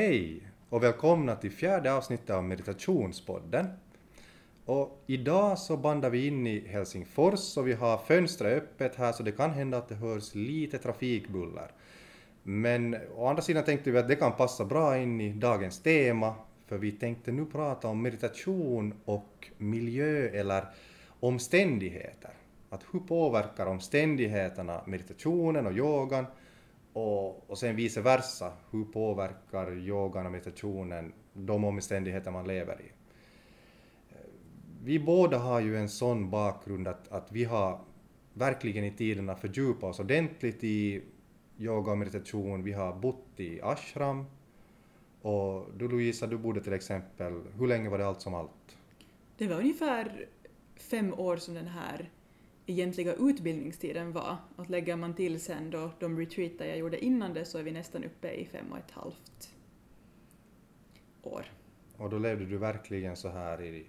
Hej och välkomna till fjärde avsnittet av Meditationspodden. Och idag så bandar vi in i Helsingfors och vi har fönstret öppet här så det kan hända att det hörs lite trafikbuller. Men å andra sidan tänkte vi att det kan passa bra in i dagens tema för vi tänkte nu prata om meditation och miljö eller omständigheter. Att hur påverkar omständigheterna meditationen och yogan och, och sen vice versa, hur påverkar yogan och meditationen de omständigheter man lever i? Vi båda har ju en sån bakgrund att, att vi har verkligen i tiderna fördjupat oss ordentligt i yoga och meditation. Vi har bott i ashram och du Louisa, du bodde till exempel, hur länge var det allt som allt? Det var ungefär fem år som den här egentliga utbildningstiden var. Att lägger man till sen då de retreater jag gjorde innan det så är vi nästan uppe i fem och ett halvt år. Och då levde du verkligen så här i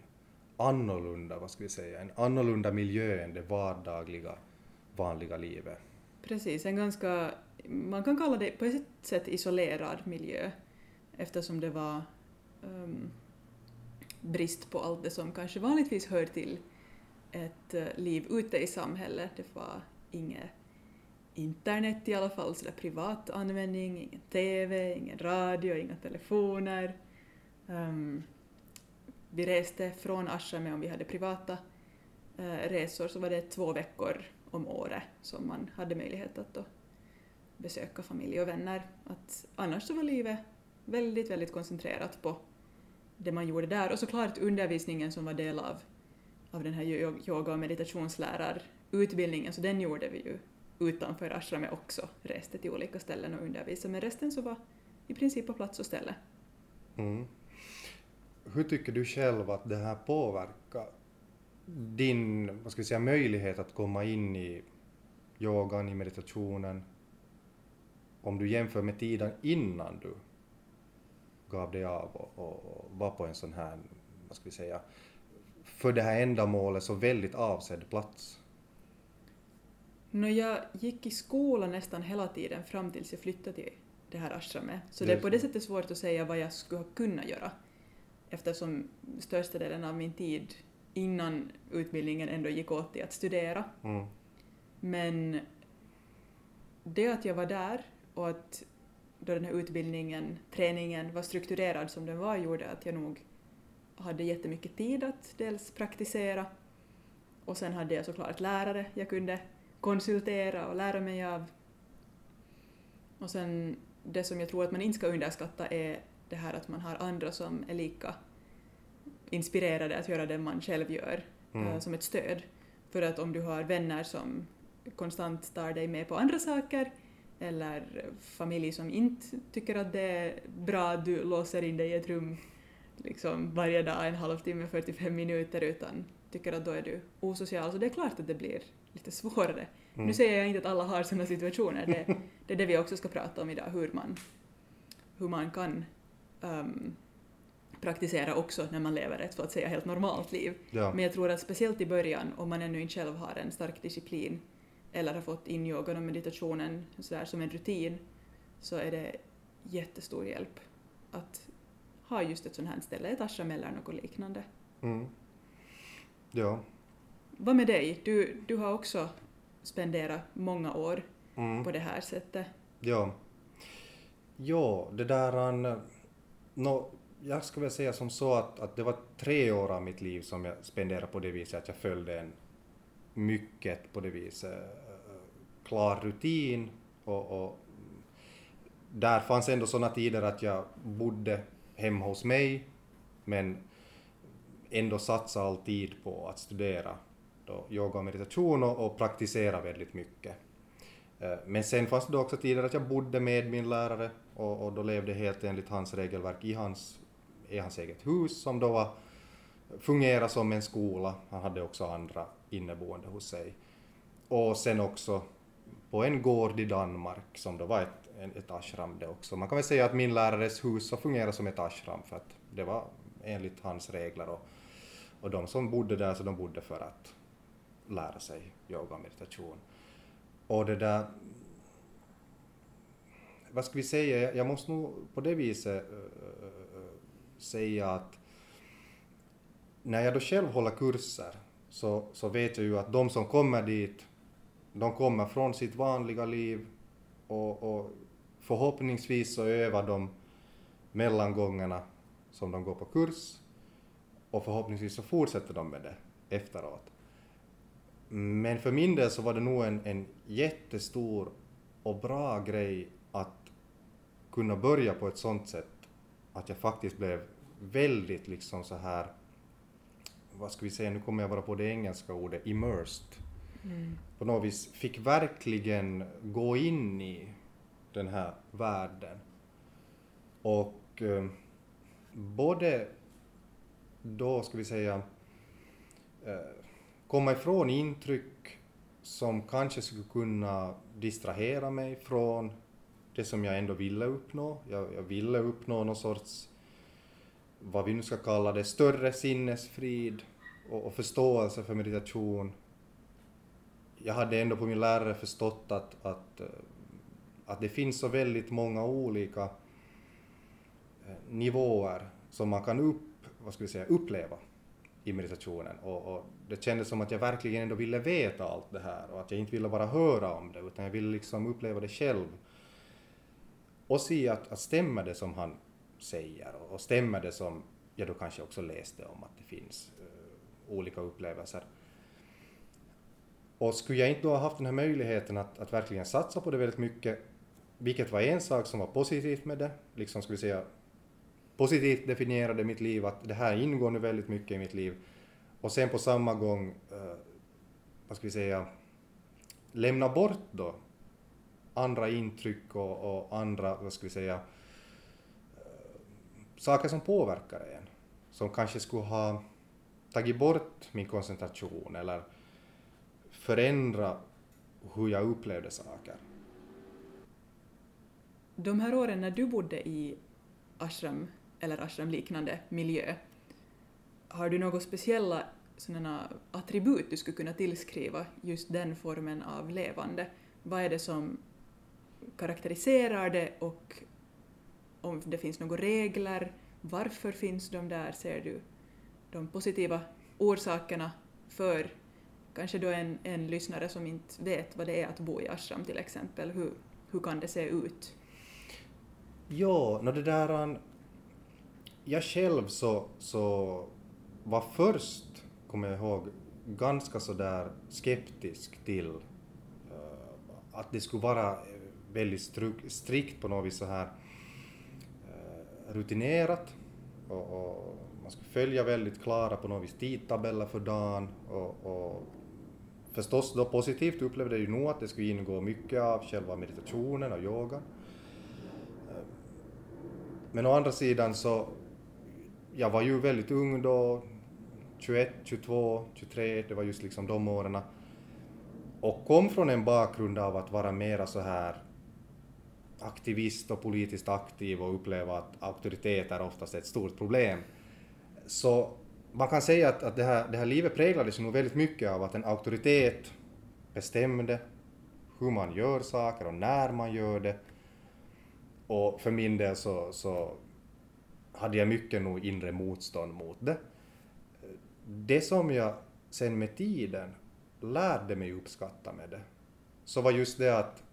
annorlunda, vad ska vi säga, en annorlunda miljö än det vardagliga, vanliga livet. Precis, en ganska, man kan kalla det på ett sätt isolerad miljö eftersom det var um, brist på allt det som kanske vanligtvis hör till ett eh, liv ute i samhället. Det var inget internet i alla fall, så där privat användning, ingen TV, ingen radio, inga telefoner. Um, vi reste från Ashram om vi hade privata uh, resor så var det två veckor om året som man hade möjlighet att då besöka familj och vänner. Att annars så var livet väldigt, väldigt koncentrerat på det man gjorde där och såklart undervisningen som var del av av den här yoga och meditationslärarutbildningen, så den gjorde vi ju utanför ashramet också, reste till olika ställen och undervisade, men resten så var i princip på plats och ställe. Mm. Hur tycker du själv att det här påverkar din vad ska vi säga, möjlighet att komma in i yogan, i meditationen, om du jämför med tiden innan du gav dig av och, och var på en sån här, vad ska vi säga, för det här ändamålet så väldigt avsedd plats? No, jag gick i skolan nästan hela tiden fram tills jag flyttade till det här ashramet, så det är på det sättet svårt att säga vad jag skulle ha kunnat göra eftersom största delen av min tid innan utbildningen ändå gick åt till att studera. Mm. Men det att jag var där och att då den här utbildningen, träningen var strukturerad som den var gjorde att jag nog hade jättemycket tid att dels praktisera och sen hade jag såklart lärare jag kunde konsultera och lära mig av. Och sen det som jag tror att man inte ska underskatta är det här att man har andra som är lika inspirerade att göra det man själv gör mm. uh, som ett stöd. För att om du har vänner som konstant tar dig med på andra saker eller familj som inte tycker att det är bra att du låser in dig i ett rum liksom varje dag en halvtimme, 45 minuter utan tycker att då är du osocial så det är klart att det blir lite svårare. Mm. Nu säger jag inte att alla har sådana situationer, det, det är det vi också ska prata om idag, hur man, hur man kan um, praktisera också när man lever ett så att säga helt normalt liv. Ja. Men jag tror att speciellt i början, om man ännu inte själv har en stark disciplin eller har fått in yogan och meditationen så där, som en rutin, så är det jättestor hjälp att har just ett sånt här ställe, ett ashram eller något liknande. Mm. Ja. Vad med dig? Du, du har också spenderat många år mm. på det här sättet. Ja. Ja, det där... No, jag skulle väl säga som så att, att det var tre år av mitt liv som jag spenderade på det viset att jag följde en mycket på det viset klar rutin och, och där fanns ändå sådana tider att jag bodde hemma hos mig, men ändå satsa all tid på att studera då yoga och meditation och, och praktisera väldigt mycket. Eh, men sen fanns det också tider att jag bodde med min lärare och, och då levde helt enligt hans regelverk i hans, i hans eget hus som då var, fungerade som en skola. Han hade också andra inneboende hos sig. Och sen också på en gård i Danmark som då var ett, ett ashram det också. Man kan väl säga att min lärares hus så fungerade som ett ashram för att det var enligt hans regler och, och de som bodde där så de bodde för att lära sig yoga och meditation. Och det där, vad ska vi säga, jag måste nog på det viset äh, säga att när jag då själv håller kurser så, så vet jag ju att de som kommer dit, de kommer från sitt vanliga liv och, och förhoppningsvis så övar de mellangångarna som de går på kurs och förhoppningsvis så fortsätter de med det efteråt. Men för min del så var det nog en, en jättestor och bra grej att kunna börja på ett sånt sätt att jag faktiskt blev väldigt liksom så här, vad ska vi säga, nu kommer jag bara på det engelska ordet, immersed. Mm. På något vis fick verkligen gå in i den här världen. Och eh, både då, ska vi säga, eh, komma ifrån intryck som kanske skulle kunna distrahera mig från det som jag ändå ville uppnå. Jag, jag ville uppnå någon sorts, vad vi nu ska kalla det, större sinnesfrid och, och förståelse för meditation. Jag hade ändå på min lärare förstått att, att, eh, att det finns så väldigt många olika eh, nivåer som man kan upp, vad ska vi säga, uppleva i meditationen och, och, det kändes som att jag verkligen ändå ville veta allt det här och att jag inte ville bara höra om det utan jag ville liksom uppleva det själv och se att, att stämmer det som han säger och stämmer det som jag då kanske också läste om att det finns uh, olika upplevelser. Och skulle jag inte då ha haft den här möjligheten att, att verkligen satsa på det väldigt mycket, vilket var en sak som var positivt med det, liksom skulle säga positivt definierade mitt liv, att det här ingår nu väldigt mycket i mitt liv. Och sen på samma gång, eh, vad ska vi säga, lämna bort då andra intryck och, och andra, vad ska vi säga, eh, saker som påverkar en. Som kanske skulle ha tagit bort min koncentration eller förändra hur jag upplevde saker. De här åren när du bodde i ashram eller ashramliknande miljö. Har du några speciella sådana attribut du skulle kunna tillskriva just den formen av levande? Vad är det som karaktäriserar det och om det finns några regler, varför finns de där? Ser du de positiva orsakerna för kanske då en, en lyssnare som inte vet vad det är att bo i ashram till exempel, hur, hur kan det se ut? Ja, no det där um, jag själv så, så var först, kommer jag ihåg, ganska sådär skeptisk till uh, att det skulle vara eh, väldigt struk, strikt på något vis så här uh, rutinerat och, och, man skulle följa väldigt klara på något vis tidtabeller för dagen och, och förstås då positivt upplevde jag ju nog att det skulle ingå mycket av själva meditationen och yogan. Men å andra sidan så jag var ju väldigt ung då, 21, 22, 23, det var just liksom de åren. Och kom från en bakgrund av att vara mera så här aktivist och politiskt aktiv och uppleva att auktoritet är oftast ett stort problem. Så man kan säga att, att det, här, det här livet präglades nog väldigt mycket av att en auktoritet bestämde hur man gör saker och när man gör det. Och för min del så, så hade jag mycket nog inre motstånd mot det. Det som jag sen med tiden lärde mig uppskatta med det, så var just det att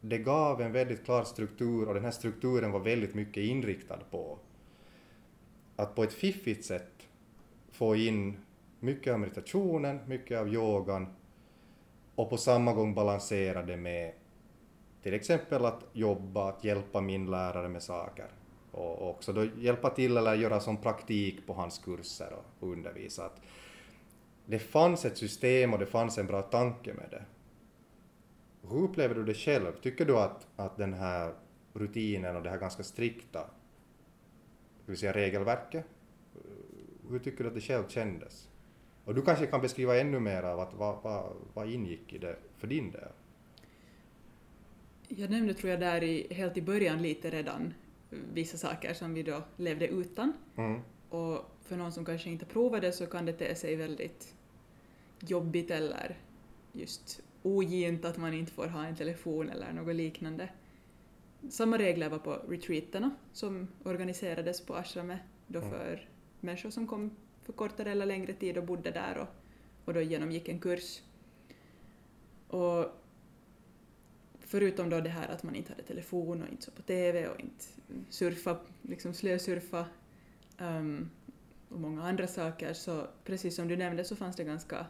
det gav en väldigt klar struktur och den här strukturen var väldigt mycket inriktad på att på ett fiffigt sätt få in mycket av meditationen, mycket av yogan och på samma gång balansera det med till exempel att jobba, att hjälpa min lärare med saker och också då hjälpa till eller göra som praktik på hans kurser och, undervisa. Att det fanns ett system och det fanns en bra tanke med det. Hur upplever du det själv? Tycker du att, att den här rutinen och det här ganska strikta ska vi säga, regelverket, eh, hur tycker du att det själv kändes? Och du kanske kan beskriva ännu mer av att vad, vad, vad ingick i det för din del? Jag nämnde tror jag där i, helt i början lite redan vissa saker som vi då levde utan. Mm. Och för någon som kanske inte provade så kan det te sig väldigt jobbigt eller just ogint att man inte får ha en telefon eller något liknande. Samma regler var på retreaterna som organiserades på ashramet då Mm. för människor som kom för kortare eller längre tid och bodde där och, och då genomgick en kurs. Och förutom då det här att man inte hade telefon och inte så på TV och inte surfa, liksom slösurfa um, och många andra saker så precis som du nämnde så fanns det ganska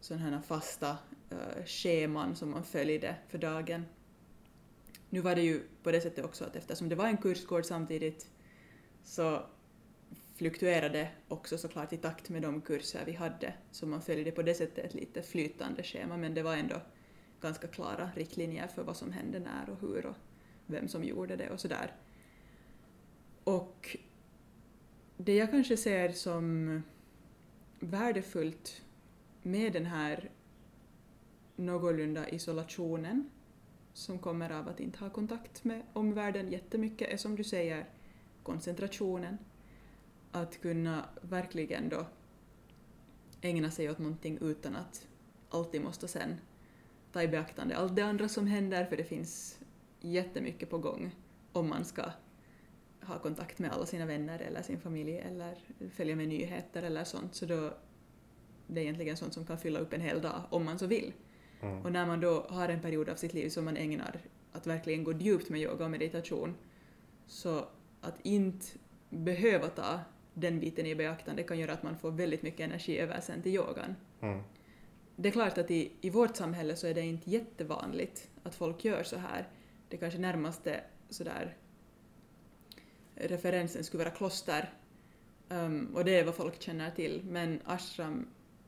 sådana här fasta uh, scheman som man följde för dagen. Nu var det ju på det sättet också att eftersom det var en kursgård samtidigt så fluktuerade också såklart i takt med de kurser vi hade, så man följde på det sättet ett lite flytande schema, men det var ändå ganska klara riktlinjer för vad som hände när och hur och vem som gjorde det och sådär. Och det jag kanske ser som värdefullt med den här någorlunda isolationen som kommer av att inte ha kontakt med omvärlden jättemycket är som du säger koncentrationen. Att kunna verkligen då ägna sig åt någonting utan att alltid måste sen ta i beaktande allt det andra som händer för det finns jättemycket på gång om man ska ha kontakt med alla sina vänner eller sin familj eller följa med nyheter eller sånt så då det är egentligen sånt som kan fylla upp en hel dag om man så vill. Mm. Och när man då har en period av sitt liv som man ägnar att verkligen gå djupt med yoga och meditation så att inte behöva ta den biten i beaktande kan göra att man får väldigt mycket energi över sen till yogan. Mm. Det är klart att i, i vårt samhälle så är det inte jättevanligt att folk gör så här. Det kanske närmaste sådär referensen skulle vara kloster. Um, och det är vad folk känner till. Men ashram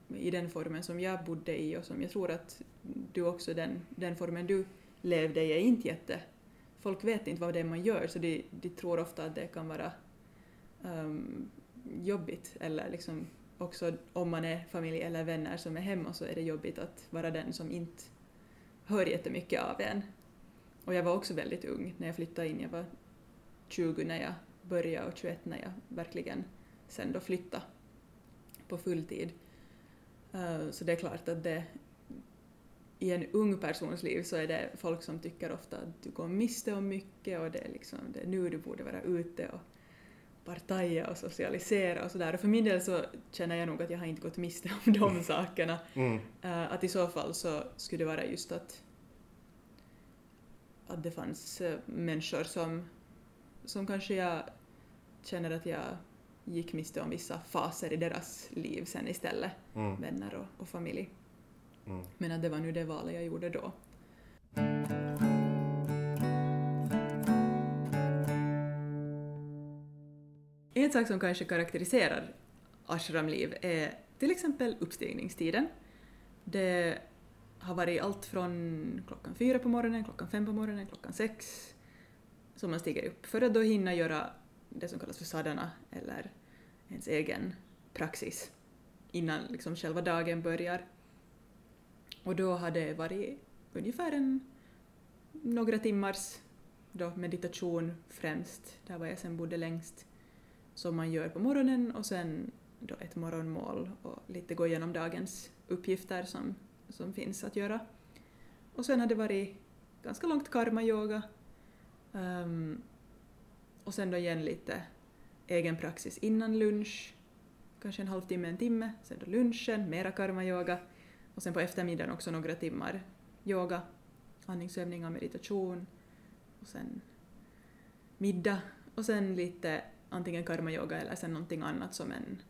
i den formen som jag bodde i och som jag tror att du också, den, den formen du levde i är inte jätte... Folk vet inte vad det är man gör så de, de tror ofta att det kan vara um, jobbigt eller liksom också om man är familj eller vänner som är hemma så är det jobbigt att vara den som inte hör jättemycket av en. Och jag var också väldigt ung när jag flyttade in. Jag var 20 när jag började och 21 när jag verkligen sen då flyttade på fulltid. Eh, så det är klart att det i en ung persons liv så är det folk som tycker ofta att du går miste om mycket och det är liksom det är nu du borde vara ute och partaja och socialisera och sådär. Och för min del så känner jag nog att jag har inte gått miste om de sakerna. Mm. Uh, att i så fall så skulle det vara just att, att det fanns uh, människor som, som kanske jag känner att jag gick miste om vissa faser i deras liv sen istället, Mm. vänner och, och familj. Mm. Men att det var nu det valet jag gjorde då. En sak som kanske karaktäriserar ashramliv är till exempel uppstigningstiden. Det har varit allt från klockan fyra på morgonen, klockan fem på morgonen, klockan sex som man stiger upp för att då hinna göra det som kallas för sadhana eller ens egen praxis innan liksom själva dagen börjar. Och då har det varit ungefär en, några timmars då meditation främst, där var jag sen bodde längst, som man gör på morgonen och sen då ett morgonmål och lite gå igenom dagens uppgifter som, som finns att göra. Och sen har det varit ganska långt karma-yoga um, och sen då igen lite egen praxis innan lunch, kanske en halvtimme, en timme, sen då lunchen, mera karma-yoga och sen på eftermiddagen också några timmar yoga, andningsövningar, meditation och sen middag och sen lite antingen karma-yoga eller sen någonting annat som en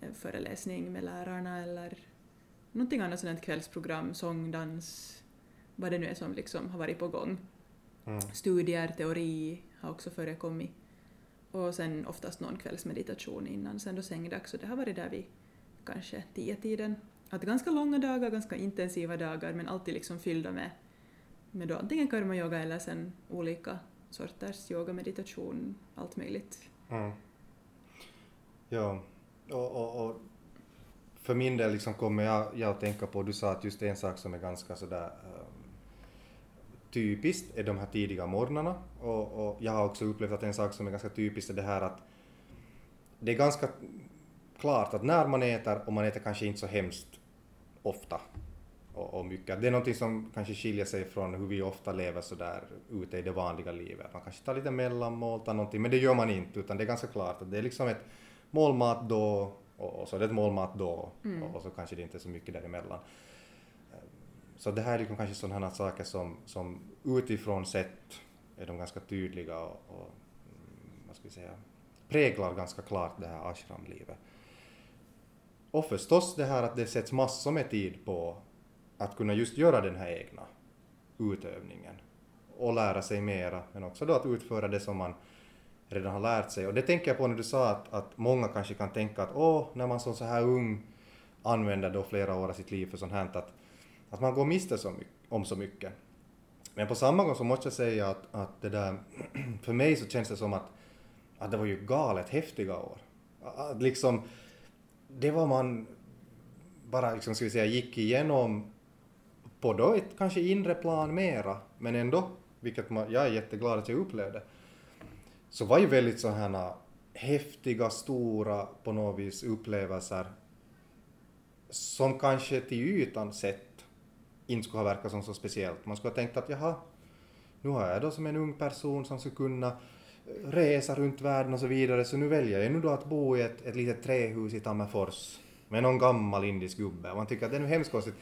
eh, föreläsning med lärarna eller någonting annat sådant kvällsprogram, sång, dans, vad det nu är som liksom har varit på gång. Mm. Studier, teori har också förekommit. Och sen oftast någon kvällsmeditation innan sen då sängdags. Så det har varit där vid kanske tio-tiden. Att ganska långa dagar, ganska intensiva dagar men alltid liksom fyllda med, med då antingen karma-yoga eller sen olika sorters yoga, meditation, allt möjligt. Mm. Ja, och, och, och för min del liksom kommer jag, jag att tänka på, du sa att just en sak som är ganska sådär um, typiskt är de här tidiga morgnarna och, och jag har också upplevt att en sak som är ganska typiskt är det här att det är ganska klart att när man äter, och man äter kanske inte så hemskt ofta och, och mycket, det är någonting som kanske skiljer sig från hur vi ofta lever så där ute i det vanliga livet. Man kanske tar lite mellanmål, tar någonting, men det gör man inte, utan det är ganska klart att det är liksom ett målmat då och, och så är det ett målmat då Mm. och, och så kanske det inte är så mycket däremellan. Så det här är liksom kanske sådana här saker som, som utifrån sett är de ganska tydliga och, och mm, vad ska vi säga, präglar ganska klart det här ashramlivet. Och förstås det här att det sätts massor med tid på att kunna just göra den här egna utövningen och lära sig mera, men också då att utföra det som man redan har lärt sig. Och det tänker jag på när du sa att, att många kanske kan tänka att åh, när man som så här ung använder då flera år av sitt liv för sånt här, att, att man går miste så mycket, om så mycket. Men på samma gång så måste jag säga att, att det där, för mig så känns det som att, att det var ju galet häftiga år. Att liksom, det var man bara, liksom, ska vi säga, gick igenom på då ett kanske inre plan mera, men ändå, vilket man, jag är jätteglad att jag upplevde, så var ju väldigt så här häftiga, stora på något vis upplevelser som kanske till ytan sett inte skulle ha verkat som så speciellt. Man skulle ha tänkt att jaha, nu har jag då som en ung person som skulle kunna resa runt världen och så vidare, så nu väljer jag nu då att bo i ett, ett litet trähus i Tammerfors med någon gammal indisk gubbe. Och man tycker att det är nu hemskt konstigt.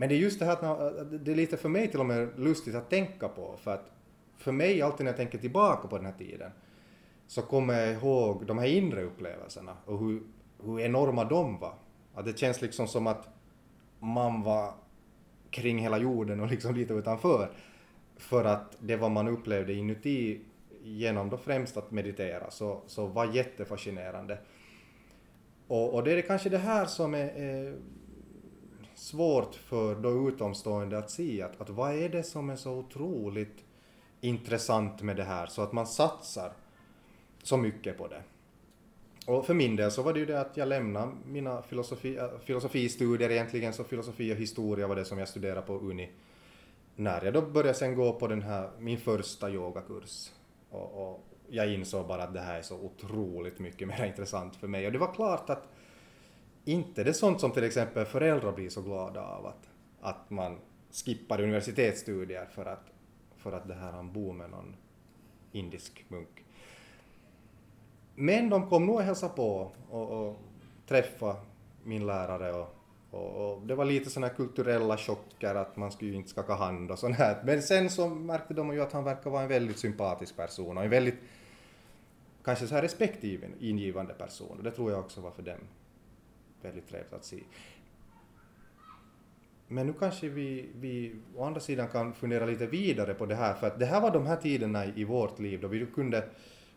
Men det är just det här att det är lite för mig till och med lustigt att tänka på, för att för mig alltid när jag tänker tillbaka på den här tiden så kommer jag ihåg de här inre upplevelserna och hur, hur enorma de var. Att det känns liksom som att man var kring hela jorden och liksom lite utanför. För att det vad man upplevde inuti genom då främst att meditera så, så var jättefascinerande. Och, och det är kanske det här som är, är svårt för då utomstående att se, att, att vad är det som är så otroligt intressant med det här så att man satsar så mycket på det. Och för min del så var det ju det att jag lämnade mina filosofi, äh, filosofistudier egentligen, så filosofi och historia var det som jag studerade på Uni. När jag då började sen gå på den här, min första yogakurs. Och, och jag insåg bara att det här är så otroligt mycket mer intressant för mig. Och det var klart att inte det är sånt som till exempel föräldrar blir så glada av att, att man skippar universitetsstudier för att, för att det här han bor med någon indisk munk. Men de kom nog och hälsade på och, och träffa min lärare och, och, och det var lite sådana kulturella chocker att man skulle ju inte skaka hand och sånt här. Men sen så märkte de ju att han verkar vara en väldigt sympatisk person och en väldigt kanske så här respektingivande person och det tror jag också var för dem väldigt trevligt att se. Men nu kanske vi, vi å andra sidan kan fundera lite vidare på det här, för att det här var de här tiderna i, i vårt liv då vi kunde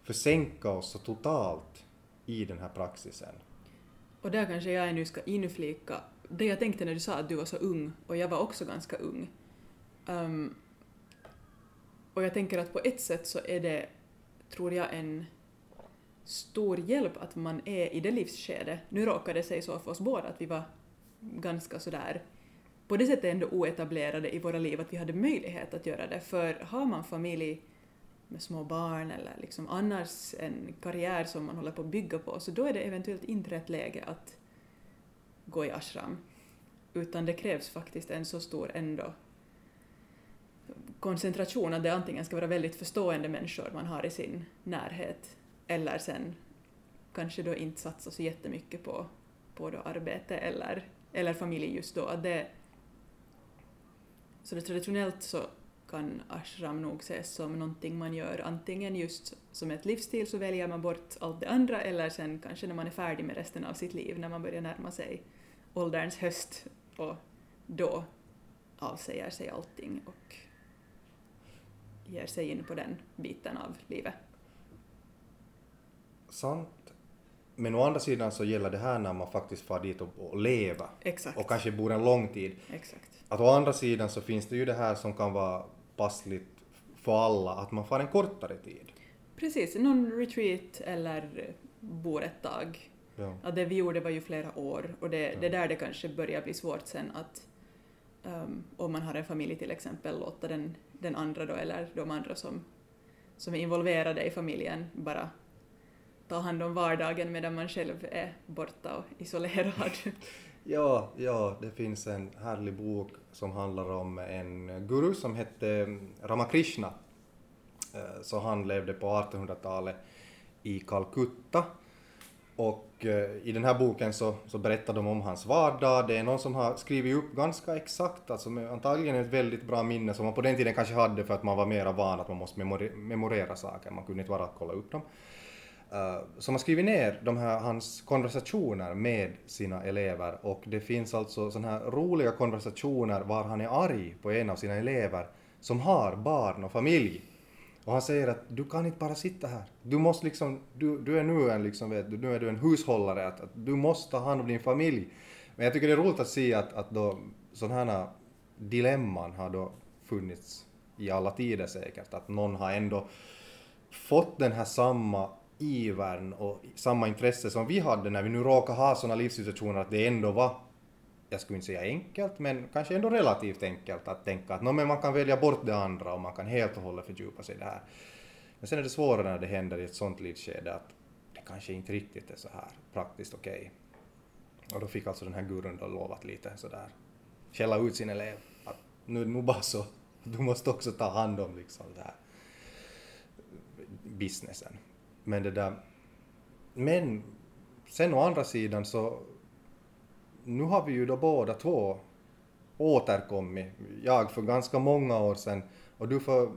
försänka oss så totalt i den här praxisen. Och där kanske jag nu ska inflika det jag tänkte när du sa att du var så ung, och jag var också ganska ung. Um, och jag tänker att på ett sätt så är det, tror jag, en stor hjälp att man är i det livsskedet. Nu råkade det sig så för oss båda att vi var ganska sådär på det sättet ändå oetablerade i våra liv att vi hade möjlighet att göra det. För har man familj med små barn eller liksom annars en karriär som man håller på att bygga på så då är det eventuellt inte rätt läge att gå i ashram. Utan det krävs faktiskt en så stor ändå koncentration att det antingen ska vara väldigt förstående människor man har i sin närhet eller sen kanske då inte satsa så jättemycket på, på då arbete eller, eller familj just då. Att det, så det traditionellt så kan ashram nog ses som någonting man gör antingen just som ett livsstil så väljer man bort allt det andra eller sen kanske när man är färdig med resten av sitt liv när man börjar närma sig ålderns höst och då avsäger sig allting och ger sig in på den biten av livet. Sant. Men å andra sidan så gäller det här när man faktiskt far dit och, och leva Exakt. och kanske bor en lång tid. Exakt. Att å andra sidan så finns det ju det här som kan vara passligt för alla, att man far en kortare tid. Precis, någon retreat eller bor ett tag. Ja. Att det vi gjorde var ju flera år och det, Ja. det är där det kanske börjar bli svårt sen att um, om man har en familj till exempel låta den, den andra då eller de andra som, som är involverade i familjen bara ta hand om vardagen medan man själv är borta och isolerad. Ja, ja, det finns en härlig bok som handlar om en guru som hette Ramakrishna. Eh, så han levde på 1800-talet i Calcutta. Och eh, i den här boken så, så berättar de om hans vardag. Det är någon som har skrivit upp ganska exakt, alltså antagligen ett väldigt bra minne som man på den tiden kanske hade för att man var mera van att man måste memori- memorera saker, man kunde inte bara kolla upp dem. Uh, som har skrivit ner de här, hans konversationer med sina elever och det finns alltså sådana här roliga konversationer var han är arg på en av sina elever som har barn och familj. Och han säger att du kan inte bara sitta här. Du måste liksom, du, du är nu en liksom, vet du, nu är du en hushållare, att, att du måste ta hand om din familj. Men jag tycker det är roligt att se att, att då sådana här dilemman har då funnits i alla tider säkert, att någon har ändå fått den här samma ivern och samma intresse som vi hade när vi nu råkade ha sådana livssituationer att det ändå var, jag skulle inte säga enkelt, men kanske ändå relativt enkelt att tänka att men man kan välja bort det andra och man kan helt och hållet fördjupa sig i det här. Men sen är det svårare när det händer i ett sådant livsskede att det kanske inte riktigt är så här praktiskt okej. Och då fick alltså den här gurun då lov att lite sådär skälla ut sin elev att nu är det nog bara så, du måste också ta hand om liksom det här businessen. Men det där, men sen å andra sidan så nu har vi ju då båda två återkommit, jag för ganska många år sedan och du för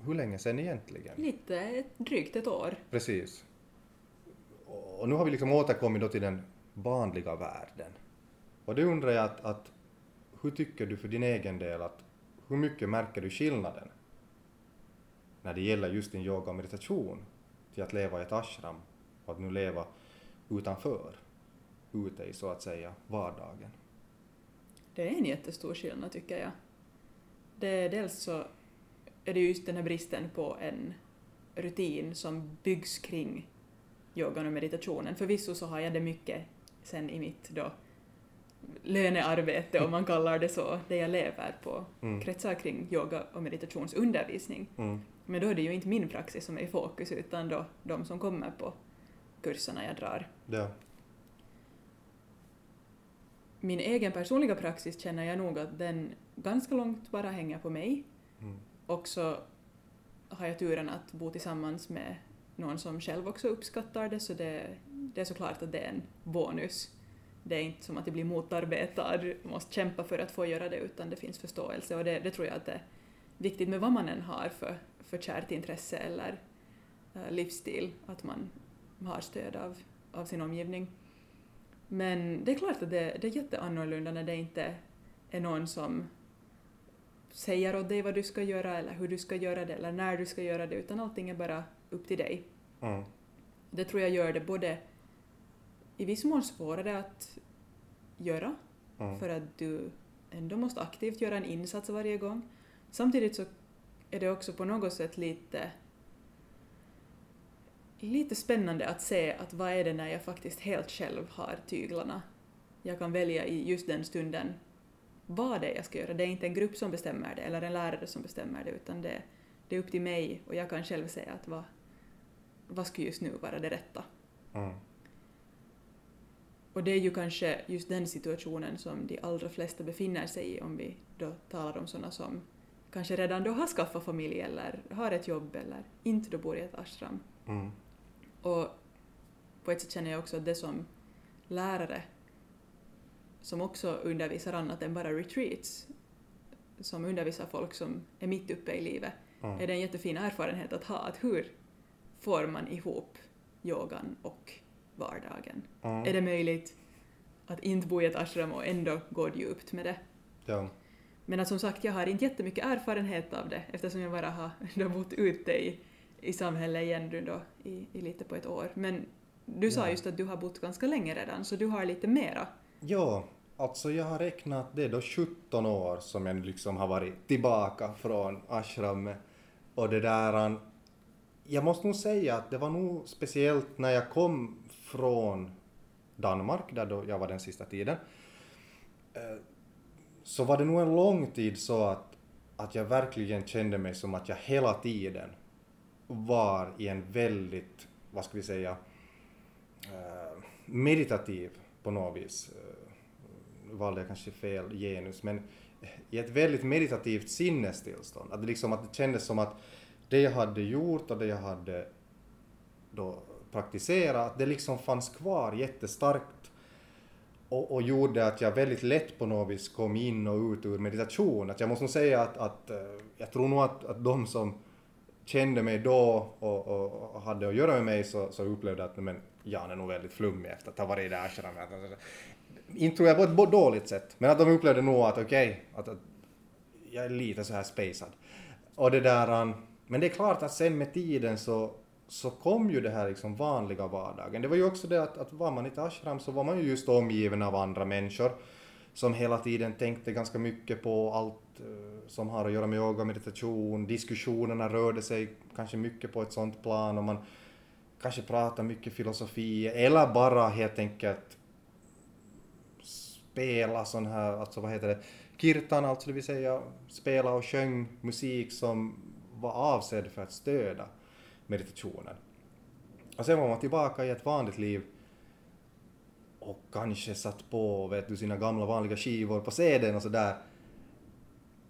hur länge sedan egentligen? Lite, drygt ett år. Precis. Och nu har vi liksom återkommit då till den vanliga världen. Och det undrar jag att, att hur tycker du för din egen del att hur mycket märker du skillnaden när det gäller just din yoga och meditation till att leva i ett ashram och att nu leva utanför, ute i så att säga vardagen? Det är en jättestor skillnad tycker jag. Det, dels så är det just den här bristen på en rutin som byggs kring yogan och meditationen. Förvisso så har jag det mycket sen i mitt då lönearbete, om man kallar det så, det jag lever på, Mm. kretsar kring yoga och meditationsundervisning. Mm. Men då är det ju inte min praxis som är i fokus, utan då de som kommer på kurserna jag drar. Ja. Min egen personliga praxis känner jag nog att den ganska långt bara hänger på mig. Mm. Och så har jag turen att bo tillsammans med någon som själv också uppskattar det, så det, det är såklart att det är en bonus. Det är inte som att jag blir motarbetad, måste kämpa för att få göra det, utan det finns förståelse och det, det tror jag att det är viktigt med vad man än har för, för kärt intresse eller eh, livsstil, att man har stöd av, av sin omgivning. Men det är klart att det, det är jätteannorlunda när det inte är någon som säger åt dig vad du ska göra eller hur du ska göra det eller när du ska göra det, utan allting är bara upp till dig. Mm. Det tror jag gör det både i viss mån svårare att göra, Mm. för att du ändå måste aktivt göra en insats varje gång. Samtidigt så är det också på något sätt lite lite spännande att se att vad är det när jag faktiskt helt själv har tyglarna. Jag kan välja i just den stunden vad det är jag ska göra. Det är inte en grupp som bestämmer det eller en lärare som bestämmer det utan det, det är upp till mig och jag kan själv säga att vad, vad skulle just nu vara det rätta. Mm. Och det är ju kanske just den situationen som de allra flesta befinner sig i om vi då talar om sådana som kanske redan då har skaffat familj eller har ett jobb eller inte då bor i ett ashram. Mm. Och på ett sätt känner jag också att det som lärare som också undervisar annat än bara retreats, som undervisar folk som är mitt uppe i livet, Mm. är det en jättefin erfarenhet att ha. Att hur får man ihop yogan och vardagen? Mm. Är det möjligt att inte bo i ett ashram och ändå gå djupt med det? Ja. Men som sagt, jag har inte jättemycket erfarenhet av det eftersom jag bara har då bott ute i, i samhället igen då i, i lite på ett år. Men du sa Ja. just att du har bott ganska länge redan, så du har lite mera. Ja, alltså jag har räknat det är då 17 år som jag liksom har varit tillbaka från ashramet. Och det där... Jag måste nog säga att det var nog speciellt när jag kom från Danmark, där då jag var den sista tiden. Så var det nog en lång tid så att, att jag verkligen kände mig som att jag hela tiden var i en väldigt, vad ska vi säga, eh, meditativ på något vis. Nu valde jag kanske fel genus, men i ett väldigt meditativt sinnestillstånd. Att det, liksom, att det kändes som att det jag hade gjort och det jag hade då praktiserat, det liksom fanns kvar jättestarkt och, och gjorde att jag väldigt lätt på något vis kom in och ut ur meditation. Att jag måste nog säga att, att eh, jag tror nog att, att de som kände mig då och, och, och hade att göra med mig så, så upplevde att men, Jan är nog väldigt flummig efter att ha varit i det här ashramet. Inte tror jag på ett dåligt sätt, men att de upplevde nog att okej, att, att jag är lite så här spacad. Och det där, um, men det är klart att sen med tiden så, så kom ju det här liksom vanliga vardagen. Det var ju också det att, att var man i ett ashram så var man ju just omgiven av andra människor som hela tiden tänkte ganska mycket på allt eh, som har att göra med yoga och meditation. Diskussionerna rörde sig kanske mycket på ett sånt plan och man kanske pratade mycket filosofi eller bara helt enkelt spela sån här, alltså vad heter det, kirtan, alltså det vill säga spela och sjöng musik som var avsedd för att stödja meditationen. Och sen var man tillbaka i ett vanligt liv och kanske satt på vet du, sina gamla vanliga skivor på CDn och sådär.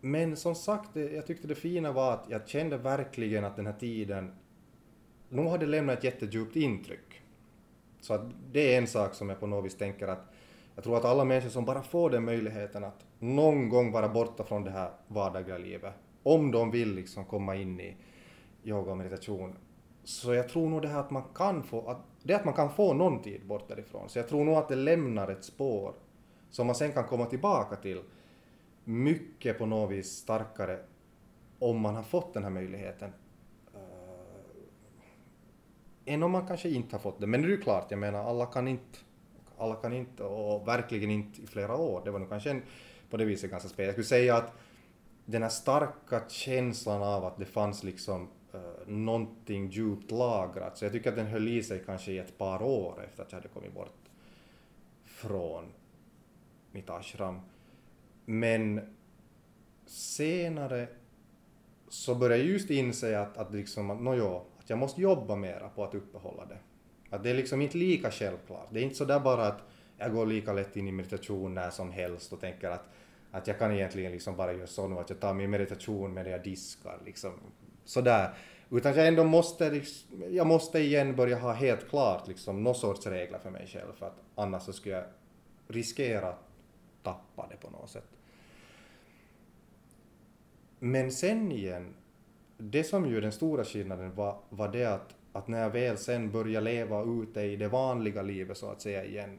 Men som sagt, jag tyckte det fina var att jag kände verkligen att den här tiden nog hade lämnat ett jättedjupt intryck. Så att det är en sak som jag på något vis tänker att jag tror att alla människor som bara får den möjligheten att någon gång vara borta från det här vardagliga livet, om de vill liksom komma in i yoga och meditation, så jag tror nog det här att man kan få, att, det att man kan få någon tid bort därifrån, så jag tror nog att det lämnar ett spår som man sen kan komma tillbaka till mycket på något vis starkare om man har fått den här möjligheten. Eh, än om man kanske inte har fått det. Men det är ju klart, jag menar alla kan inte, alla kan inte och verkligen inte i flera år. Det var nog kanske en, på det viset ganska spel. Jag skulle säga att den här starka känslan av att det fanns liksom uh, någonting djupt lagrat, så jag tycker att den höll i sig kanske i ett par år efter att jag hade kommit bort från mitt ashram. Men senare så började jag just inse att, att liksom, att, nåjo, att jag måste jobba mera på att uppehålla det. Att det är liksom inte lika självklart. Det är inte så där bara att jag går lika lätt in i meditation när som helst och tänker att, att jag kan egentligen liksom bara göra så nu att jag tar min meditation medan jag diskar liksom. Sådär. Utan jag ändå måste, liksom, jag måste igen börja ha helt klart liksom någon sorts regler för mig själv för att annars så skulle jag riskera att tappa det på något sätt. Men sen igen, det som ju den stora skillnaden var, var det att, att när jag väl sen började leva ute i det vanliga livet så att säga igen,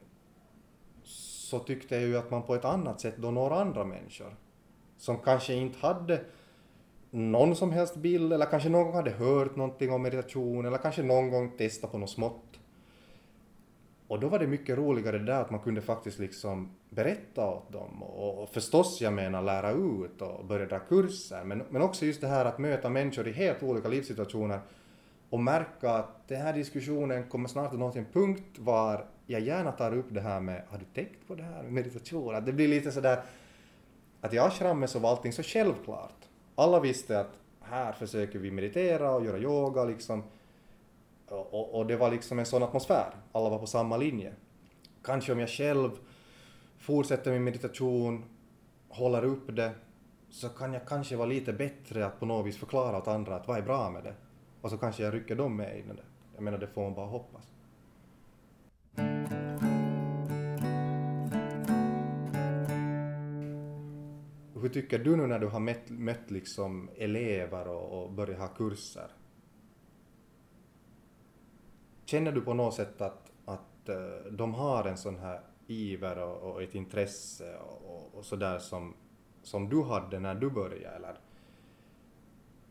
så tyckte jag ju att man på ett annat sätt då når andra människor som kanske inte hade någon som helst bild eller kanske någon gång hade hört någonting om meditation eller kanske någon gång testat på något smått. Och då var det mycket roligare det där att man kunde faktiskt liksom berätta åt dem och, och förstås jag menar lära ut och börja dra kurser men, men också just det här att möta människor i helt olika livssituationer och märka att den här diskussionen kommer snart att nå till en punkt var jag gärna tar upp det här med har du tänkt på det här med meditation? Att det blir lite sådär att i ashramet så var allting så självklart. Alla visste att här försöker vi meditera och göra yoga liksom. Och, och, och det var liksom en sån atmosfär. Alla var på samma linje. Kanske om jag själv fortsätter min meditation, håller upp det, så kan jag kanske vara lite bättre att på något vis förklara åt andra att vad är bra med det. Och så kanske jag rycker dem med i det. Jag menar, det får man bara hoppas. Hur tycker du nu när du har mött, mött liksom elever och, och börjat ha kurser? Känner du på något sätt att, att eh, de har en sån här iver och, och ett intresse och, och, och sådär som, som du hade när du började eller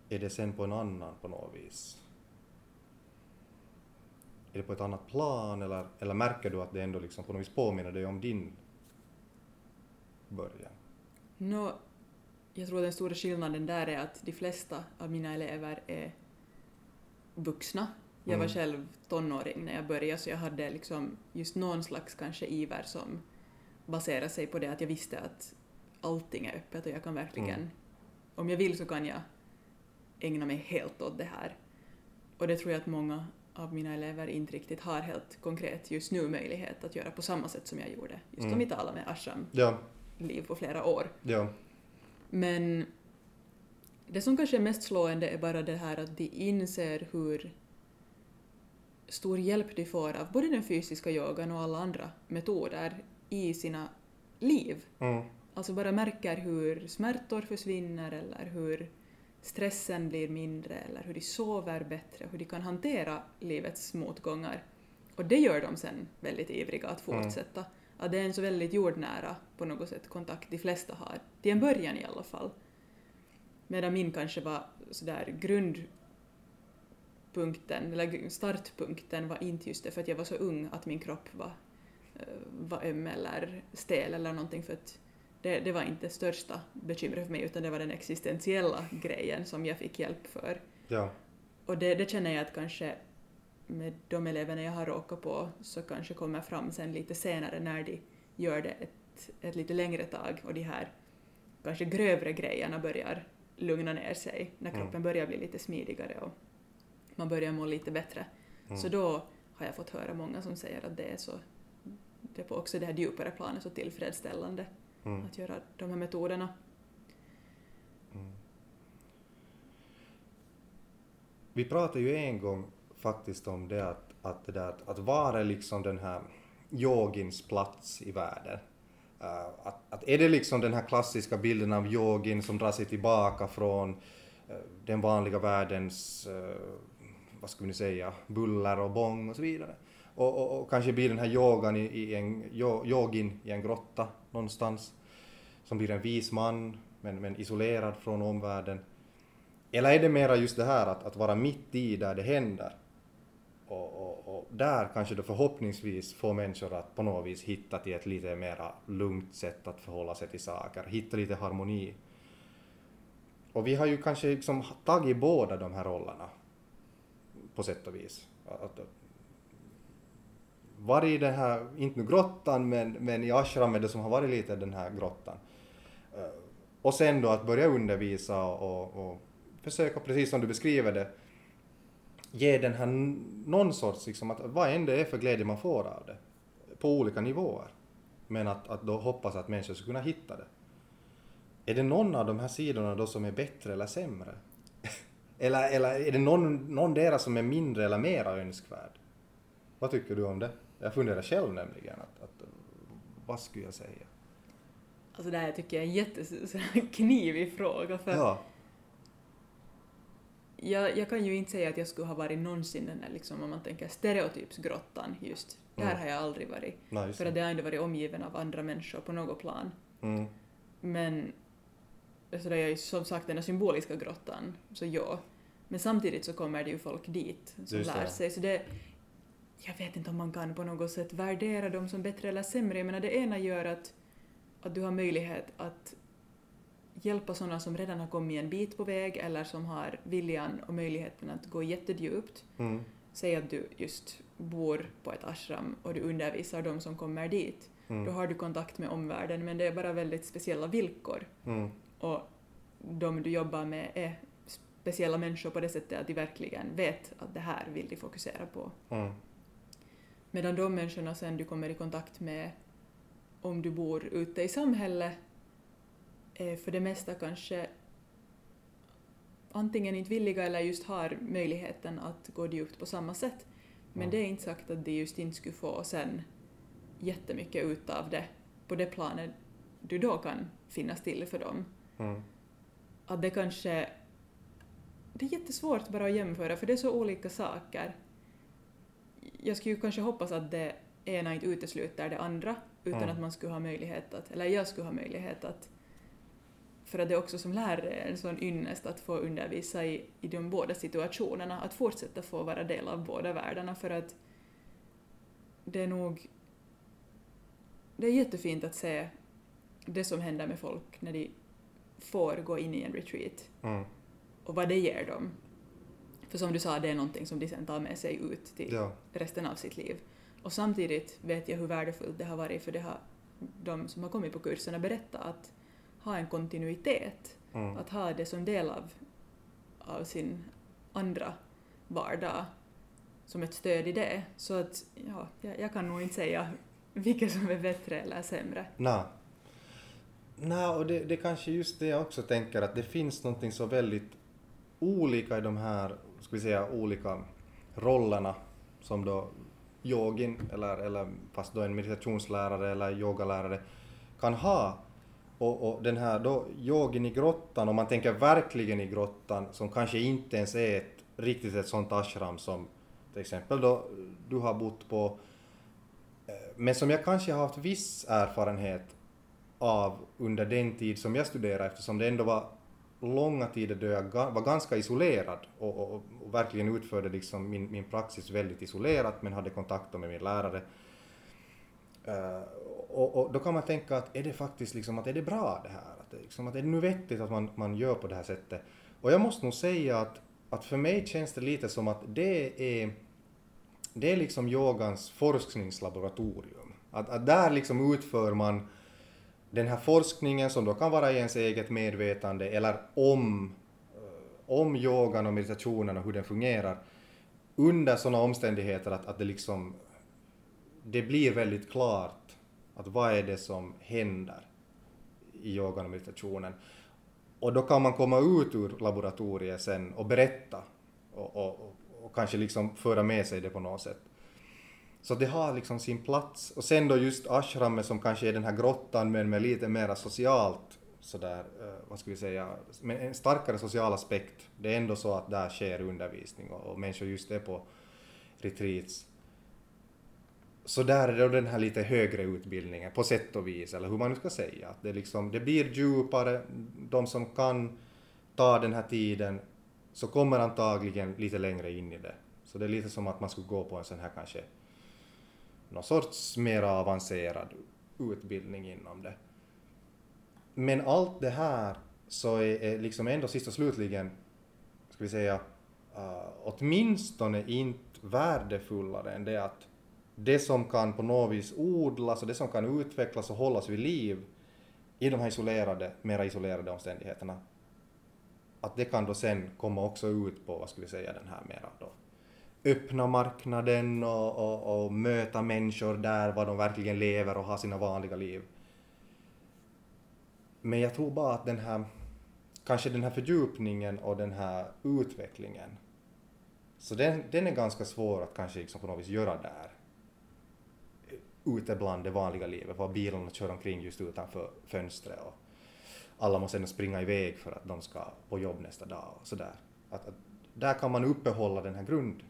är det sen på en annan på något vis? Är det på ett annat plan eller, eller märker du att det ändå liksom på något vis påminner dig om din början? Nå, jag tror den stora skillnaden där är att de flesta av mina elever är vuxna. Jag var Mm. själv tonåring när jag började så jag hade liksom just någon slags kanske iver som baserar sig på det att jag visste att allting är öppet och jag kan verkligen, Mm. om jag vill så kan jag ägna mig helt åt det här. Och det tror jag att många av mina elever inte riktigt har helt konkret just nu möjlighet att göra på samma sätt som jag gjorde. Just Mm. om vi talar med Ashram Ja, liv på flera år. ja, Men det som kanske är mest slående är bara det här att de inser hur stor hjälp de får av både den fysiska yogan och alla andra metoder i sina liv. mm, Alltså bara märker hur smärtor försvinner eller hur stressen blir mindre eller hur de sover bättre, hur de kan hantera livets motgångar. Och det gör dem sen väldigt ivriga att Mm. Att det är en så väldigt jordnära på något sätt kontakt de flesta har. Till en början i alla fall. Medan min kanske var sådär grundpunkten, eller startpunkten var inte just det för att jag var så ung att min kropp var, eh, var öm eller stel eller någonting för att det, det var inte det största bekymret för mig utan det var den existentiella grejen som jag fick hjälp för. ja, Och det, det känner jag att kanske med de eleverna jag har råkat på så kanske kommer fram sen lite senare när de gör det ett, ett lite längre tag och de här kanske grövre grejerna börjar lugna ner sig, när Mm. kroppen börjar bli lite smidigare och man börjar må lite bättre. mm, Så då har jag fått höra många som säger att det är så, det är på också det här djupare planet så tillfredsställande mm, att göra de här metoderna. mm. Vi pratade ju en gång faktiskt om det att, att, det där, att, att vara liksom den här yogins plats i världen. Uh, att, att är det liksom den här klassiska bilden av yogin som drar sig tillbaka från uh, den vanliga världens, uh, vad ska vi nu säga, buller och bång och så vidare. Och, och, och kanske blir den här yogan i, i en, yogin i en grotta någonstans som blir en vis man men, men isolerad från omvärlden. Eller är det mera just det här att, att vara mitt i där det händer och, och, och där kanske då förhoppningsvis få människor att på något vis hitta till ett lite mera lugnt sätt att förhålla sig till saker, hitta lite harmoni. Och vi har ju kanske liksom tagit båda de här rollerna på sätt och vis. Att, varit i den här, inte nu grottan, men, men i ashramet det som har varit lite den här grottan. Eh, och sen då att börja undervisa och, och försöka, precis som du beskriver det, ge den här någon sorts, liksom, att vad än det är för glädje man får av det, på olika nivåer. Men att, att då hoppas att människor ska kunna hitta det. Är det någon av de här sidorna då som är bättre eller sämre? eller, eller är det någon, någon deras som är mindre eller mera önskvärd? Vad tycker du om det? Jag funderar själv nämligen, att, att vad skulle jag säga? Alltså det här tycker jag är en jätteknivig fråga för Ja, jag, jag kan ju inte säga att jag skulle ha varit någonsin den där liksom om man tänker stereotypsgrottan just. Där Mm. har jag aldrig varit. nej, För att det. har ändå varit omgiven av andra människor på något plan. Mm, Men så det är ju som sagt den där symboliska grottan, så ja. Men samtidigt så kommer det ju folk dit som Just lär det. sig. Så det, jag vet inte om man kan på något sätt värdera dem som bättre eller sämre. Jag menar det ena gör att, att du har möjlighet att hjälpa sådana som redan har kommit en bit på väg eller som har viljan och möjligheten att gå jättedjupt. mm, Säg att du just bor på ett ashram och du undervisar de som kommer dit. Då mm, har du kontakt med omvärlden men det är bara väldigt speciella villkor. mm, Och de du jobbar med är speciella människor på det sättet att de verkligen vet att det här vill de fokusera på. mm, Medan de människorna sen du kommer i kontakt med om du bor ute i samhället är för det mesta kanske antingen inte villiga eller just har möjligheten att gå djupt på samma sätt. Men Mm. det är inte sagt att de just inte skulle få sen jättemycket ut av det på det planet du då kan finnas till för dem. mm, Att det kanske... Det är jättesvårt bara att jämföra för det är så olika saker. Jag skulle ju kanske hoppas att det ena inte utesluter det andra utan Mm. att man skulle ha möjlighet att, eller jag skulle ha möjlighet att för att det är också som lärare en sån ynnest att få undervisa i, i de båda situationerna, att fortsätta få vara del av båda världarna för att det är nog... Det är jättefint att se det som händer med folk när de får gå in i en retreat Mm. och vad det ger dem. För som du sa, det är någonting som de sen tar med sig ut till Ja. resten av sitt liv. Och samtidigt vet jag hur värdefullt det har varit för det har de som har kommit på kurserna berättat att ha en kontinuitet, Mm. att ha det som del av, av sin andra vardag som ett stöd i det. Så att, ja, jag, jag kan nog inte säga vilket som är bättre eller sämre. Nej. Nej, och det, det är kanske just det jag också tänker att det finns någonting så väldigt olika i de här, ska vi säga, olika rollerna som då yogin eller, eller fast då en meditationslärare eller yogalärare kan ha. Och, och den här då yogin i grottan, om man tänker verkligen i grottan, som kanske inte ens är ett riktigt ett sånt ashram som till exempel då du har bott på, eh, men som jag kanske har haft viss erfarenhet av under den tid som jag studerade eftersom det ändå var långa tider då jag var ganska isolerad och, och, och verkligen utförde liksom min, min praxis väldigt isolerat men hade kontakt med min lärare. Eh, och, och då kan man tänka att är det faktiskt liksom att är det bra det här? Att liksom, att är det nu vettigt att man, man gör på det här sättet? Och jag måste nog säga att, att för mig känns det lite som att det är det är liksom yogans forskningslaboratorium. Att, att där liksom utför man den här forskningen som då kan vara i ens eget medvetande eller om, eh, om yogan och meditationen och hur den fungerar under sådana omständigheter att, att det liksom det blir väldigt klart att vad är det som händer i yogan och meditationen. Och då kan man komma ut ur laboratoriet sen och berätta och, och, och, och kanske liksom föra med sig det på något sätt. Så det har liksom sin plats. Och sen då just ashramet som kanske är den här grottan men med lite mera socialt sådär, eh, vad ska vi säga, med en starkare social aspekt. Det är ändå så att där sker undervisning och, och människor just är på retreats. Så där är det då den här lite högre utbildningen på sätt och vis, eller hur man nu ska säga. Att det, liksom, det blir djupare, de som kan ta den här tiden så kommer antagligen lite längre in i det. Så det är lite som att man skulle gå på en sån här kanske någon sorts mer avancerad utbildning inom det. Men allt det här så är, är liksom ändå sist och slutligen, ska vi säga, uh, åtminstone inte värdefullare än det att det som kan på något vis odlas och det som kan utvecklas och hållas vid liv i de här isolerade, mera isolerade omständigheterna, att det kan då sen komma också ut på, vad ska vi säga, den här mera då öppna marknaden och, och, och möta människor där, var de verkligen lever och har sina vanliga liv. Men jag tror bara att den här, kanske den här fördjupningen och den här utvecklingen, så den, den är ganska svår att kanske liksom på något vis göra där. Ute bland det vanliga livet, var bilarna kör omkring just utanför fönstret och alla måste ändå springa iväg för att de ska på jobb nästa dag och sådär. Att, att där kan man uppehålla den här grund,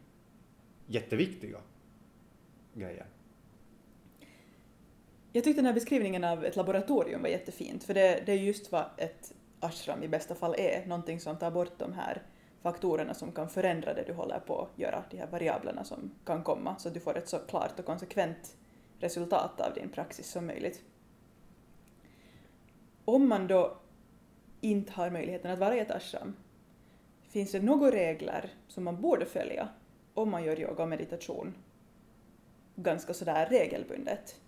jätteviktiga grejen. Jag tyckte den här beskrivningen av ett laboratorium var jättefint, för det, det är just vad ett ashram i bästa fall är, någonting som tar bort de här faktorerna som kan förändra det du håller på att göra, de här variablerna som kan komma, så att du får ett så klart och konsekvent resultat av din praxis som möjligt. Om man då inte har möjligheten att vara i ett ashram, finns det några regler som man borde följa om man gör yoga och meditation ganska sådär regelbundet?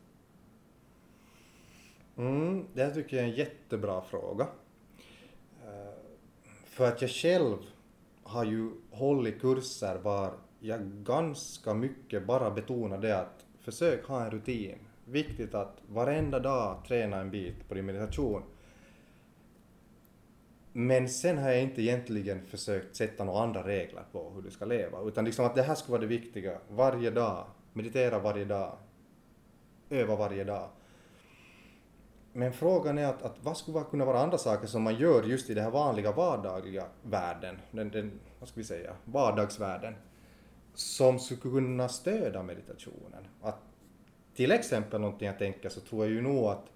Mm, det här tycker jag är en jättebra fråga. Eh, för att jag själv har ju hållit kurser var jag ganska mycket bara betonar det att försök ha en rutin. Viktigt att varenda dag träna en bit på din meditation. Men sen har jag inte egentligen försökt sätta några andra regler på hur du ska leva, utan liksom att det här skulle vara det viktiga. Varje dag, meditera varje dag, öva varje dag. Men frågan är att, att vad skulle kunna vara andra saker som man gör just i den här vanliga vardagliga världen, den, den, vad ska vi säga, vardagsvärlden, som skulle kunna stödja meditationen. Att till exempel någonting jag tänker så tror jag ju nog att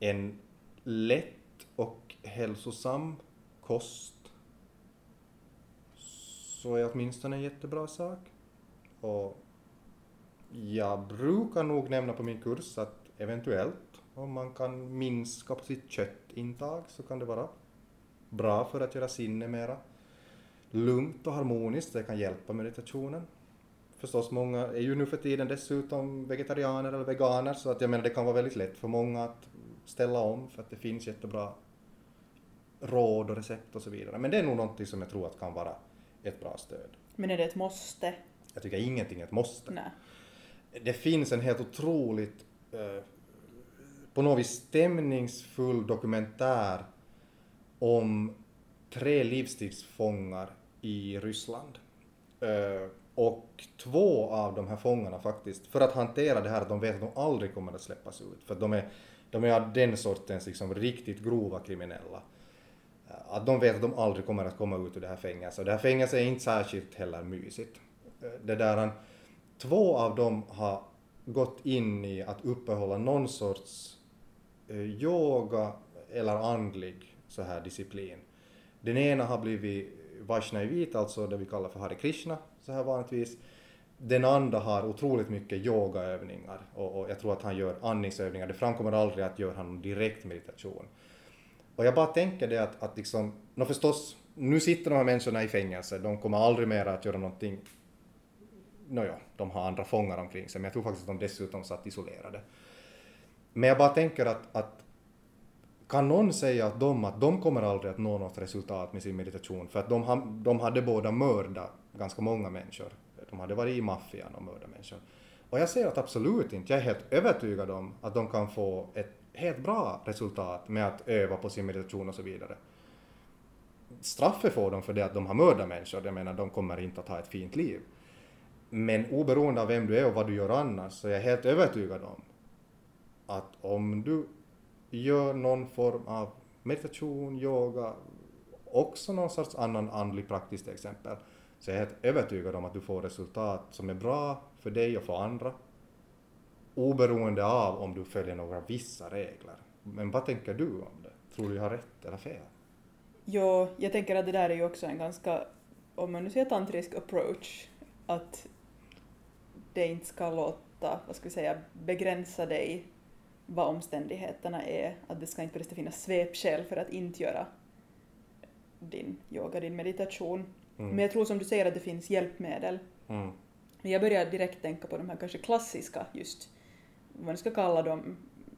en lätt och hälsosam kost så är åtminstone en jättebra sak. Och jag brukar nog nämna på min kurs att eventuellt om man kan minska på sitt köttintag så kan det vara bra för att göra sinne mera lugnt och harmoniskt. Det kan hjälpa meditationen. Förstås, många är ju nu för tiden dessutom vegetarianer eller veganer så att jag menar det kan vara väldigt lätt för många att ställa om för att det finns jättebra råd och recept och så vidare. Men det är nog någonting som jag tror att kan vara ett bra stöd. Men är det ett måste? Jag tycker ingenting är ett måste. Nej. Det finns en helt otroligt eh, på något vis stämningsfull dokumentär om tre livstidsfångar i Ryssland. Eh, och två av de här fångarna faktiskt, för att hantera det här att de vet att de aldrig kommer att släppas ut, för att de är, de är av den sortens liksom riktigt grova kriminella. Eh, att de vet att de aldrig kommer att komma ut ur det här fängelset. Och det här fängelset är inte särskilt heller mysigt. Eh, det där, två av dem har gått in i att uppehålla någon sorts eh, yoga eller andlig så här disciplin. Den ena har blivit Vaishnavit, alltså det vi kallar för Hare Krishna, så här vanligtvis. Den andra har otroligt mycket yogaövningar och, och jag tror att han gör andningsövningar. Det framkommer aldrig att gör han direkt meditation. Och jag bara tänker det att, att liksom, no förstås, nu sitter de här människorna i fängelse, de kommer aldrig mer att göra någonting Nåja, de har andra fångar omkring sig, men jag tror faktiskt att de dessutom satt isolerade. Men jag bara tänker att, att kan någon säga att de, att de kommer aldrig att nå något resultat med sin meditation för att de, de hade båda mördat ganska många människor. De hade varit i maffian och mördat människor. Och jag säger att absolut inte, jag är helt övertygad om att de kan få ett helt bra resultat med att öva på sin meditation och så vidare. Straffet får de för det att de har mördat människor, jag menar de kommer inte att ha ett fint liv. Men oberoende av vem du är och vad du gör annars så är jag helt övertygad om att om du gör någon form av meditation, yoga, också någon sorts annan andlig praktisk exempel, så jag är helt övertygad om att du får resultat som är bra för dig och för andra, oberoende av om du följer några vissa regler. Men vad tänker du om det? Tror du jag har rätt eller fel? Jo, jag tänker att det där är ju också en ganska, om man nu säger tantrisk approach, att det inte ska låta, vad ska vi säga, begränsa dig vad omständigheterna är, att det ska inte bara finnas svepskäl för att inte göra din yoga, din meditation. Mm. Men jag tror som du säger att det finns hjälpmedel. Mm. Jag börjar direkt tänka på de här kanske klassiska just, vad man ska kalla dem,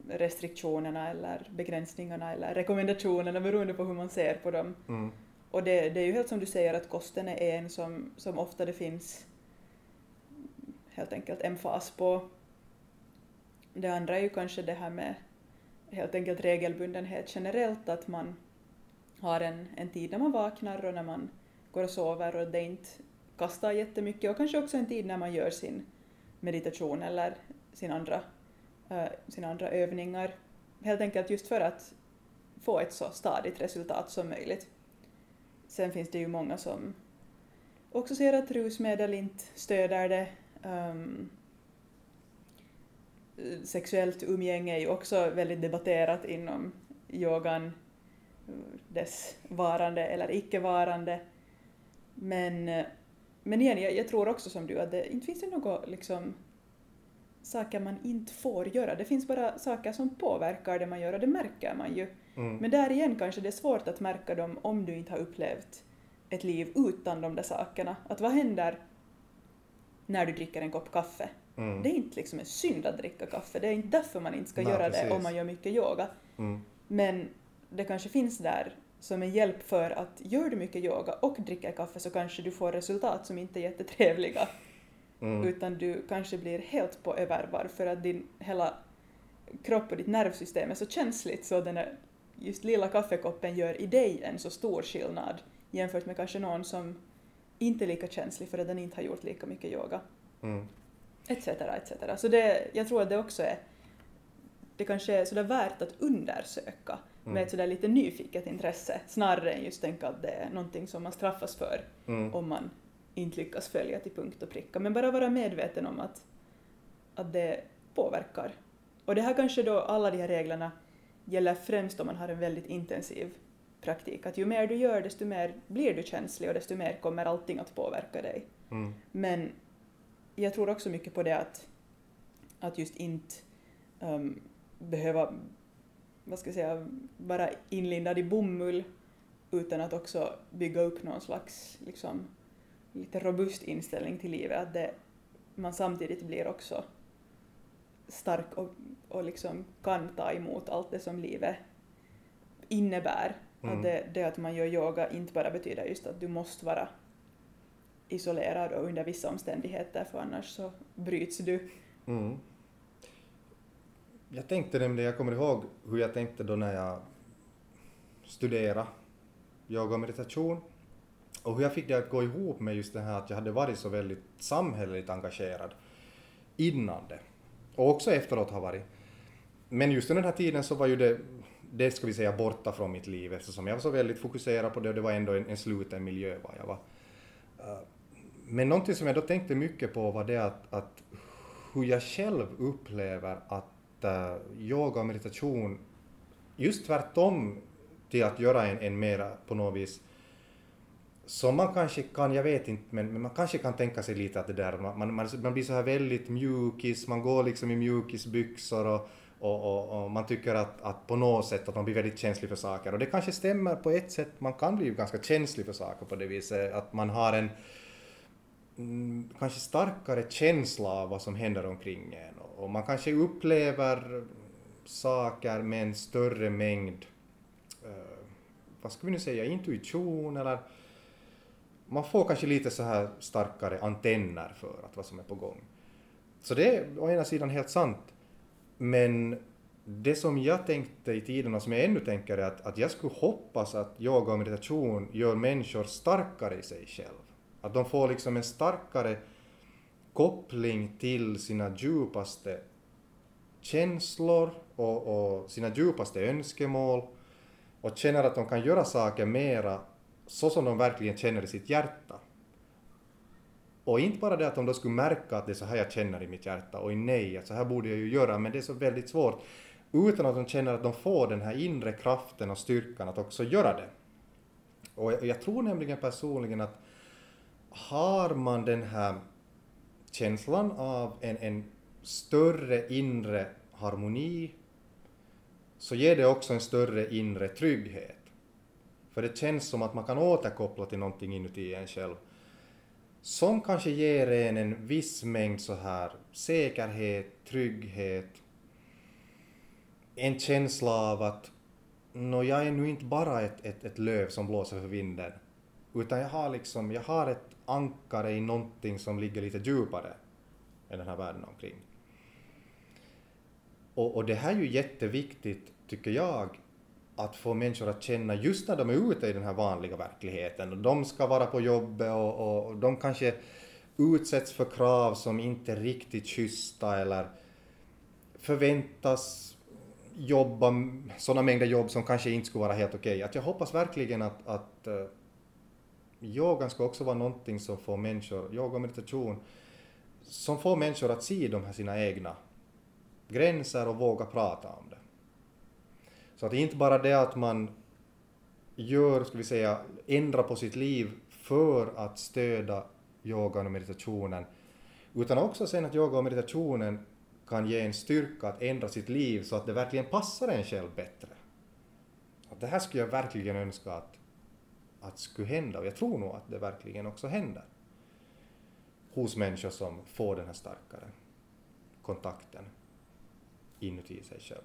restriktionerna eller begränsningarna eller rekommendationerna beroende på hur man ser på dem. Mm. Och det, det, är ju helt som du säger att kosten är en som, som ofta det finns helt enkelt emfas på det andra är ju kanske det här med helt enkelt regelbundenhet generellt, att man har en, en tid när man vaknar och när man går och sover och det inte kastar jättemycket och kanske också en tid när man gör sin meditation eller sin andra, eh, äh, sina andra övningar. Helt enkelt just för att få ett så stadigt resultat som möjligt. Sen finns det ju många som också ser att rusmedel inte stöder det. Um, sexuellt umgänge är ju också väldigt debatterat inom yogan, dess varande eller icke-varande. Men, men igen, jag, jag, tror också som du att det inte finns det något liksom saker man inte får göra. Det finns bara saker som påverkar det man gör och det märker man ju. Mm. Men där igen kanske det är svårt att märka dem om du inte har upplevt ett liv utan de där sakerna. Att vad händer när du dricker en kopp kaffe? Mm. Det är inte liksom en synd att dricka kaffe, det är inte därför man inte ska Nej, göra precis. det om man gör mycket yoga. Mm. Men det kanske finns där som en hjälp för att gör du mycket yoga och dricker kaffe så kanske du får resultat som inte är jättetrevliga. Mm. Utan du kanske blir helt på övervarv för att din hela kropp och ditt nervsystem är så känsligt så den här just lilla kaffekoppen gör i dig en så stor skillnad jämfört med kanske någon som inte är lika känslig för att den inte har gjort lika mycket yoga. Mm etc. etc. Så det, jag tror att det också är det kanske är sådär värt att undersöka mm. med ett sådär lite nyfiket intresse snarare än just tänka att det är någonting som man straffas för mm. om man inte lyckas följa till punkt och pricka. Men bara vara medveten om att, att det påverkar. Och det här kanske då, alla de här reglerna gäller främst om man har en väldigt intensiv praktik. Att ju mer du gör desto mer blir du känslig och desto mer kommer allting att påverka dig. Mm. Men jag tror också mycket på det att, att just inte um, behöva vad ska jag säga, vara inlindad i bomull utan att också bygga upp någon slags liksom, lite robust inställning till livet. Att det, man samtidigt blir också stark och, och liksom kan ta emot allt det som livet innebär. Mm. Att det, det att man gör yoga inte bara betyder just att du måste vara isolerad och under vissa omständigheter för annars så bryts du. Mm. Jag tänkte nämligen, jag kommer ihåg hur jag tänkte då när jag studerade yoga och meditation och hur jag fick det att gå ihop med just det här att jag hade varit så väldigt samhälleligt engagerad innan det och också efteråt har varit. Men just under den här tiden så var ju det, det ska vi säga borta från mitt liv eftersom jag var så väldigt fokuserad på det och det var ändå en, en sluten miljö var jag var. Eh, men någonting som jag då tänkte mycket på var det att, att hur jag själv upplever att uh, yoga och meditation just tvärtom till att göra en, en mera på något vis som man kanske kan, jag vet inte, men, men man kanske kan tänka sig lite att det där, man, man, man blir så här väldigt mjukis, man går liksom i mjukisbyxor och, och, och, och, man tycker att, att på något sätt att man blir väldigt känslig för saker. Och det kanske stämmer på ett sätt, man kan bli ganska känslig för saker på det viset, att man har en Mm, kanske starkare känsla av vad som händer omkring en och, man kanske upplever saker med en större mängd, uh, vad ska vi nu säga, intuition eller man får kanske lite så här starkare antenner för att vad som är på gång. Så det är å ena sidan helt sant. Men det som jag tänkte i tiden och som jag ännu tänker är att, att jag skulle hoppas att yoga och meditation gör människor starkare i sig själv. Att de får liksom en starkare koppling till sina djupaste känslor och, och sina djupaste önskemål och känner att de kan göra saker mera så som de verkligen känner i sitt hjärta. Och inte bara det att de då skulle märka att det är så här jag känner i mitt hjärta, och nej, att så här borde jag ju göra, men det är så väldigt svårt, utan att de känner att de får den här inre kraften och styrkan att också göra det. Och jag, jag tror nämligen personligen att har man den här känslan av en, en större inre harmoni, så ger det också en större inre trygghet. För det känns som att man kan återkoppla till någonting inuti en själv som kanske ger en en viss mängd så här säkerhet, trygghet, en känsla av att no, jag är nu inte bara ett, ett, ett löv som blåser för vinden, utan jag har liksom, jag har ett ankare i någonting som ligger lite djupare än den här världen omkring. Och, och det här är ju jätteviktigt, tycker jag, att få människor att känna just när de är ute i den här vanliga verkligheten. De ska vara på jobbet och, och de kanske utsätts för krav som inte är riktigt schyssta eller förväntas jobba sådana mängder jobb som kanske inte skulle vara helt okej. Okay. Att jag hoppas verkligen att, att eh, yogan ska också vara någonting som får människor, yoga och meditation, som får människor att se de här sina egna gränser och våga prata om det. Så att det inte bara det att man gör, ska vi säga, ändrar på sitt liv för att stödja yogan och meditationen, utan också sen att yoga och meditationen kan ge en styrka att ändra sitt liv så att det verkligen passar en själv bättre. Att det här skulle jag verkligen önska att, att skulle hända och jag tror nog att det verkligen också händer hos människor som får den här starkare kontakten inuti sig själv.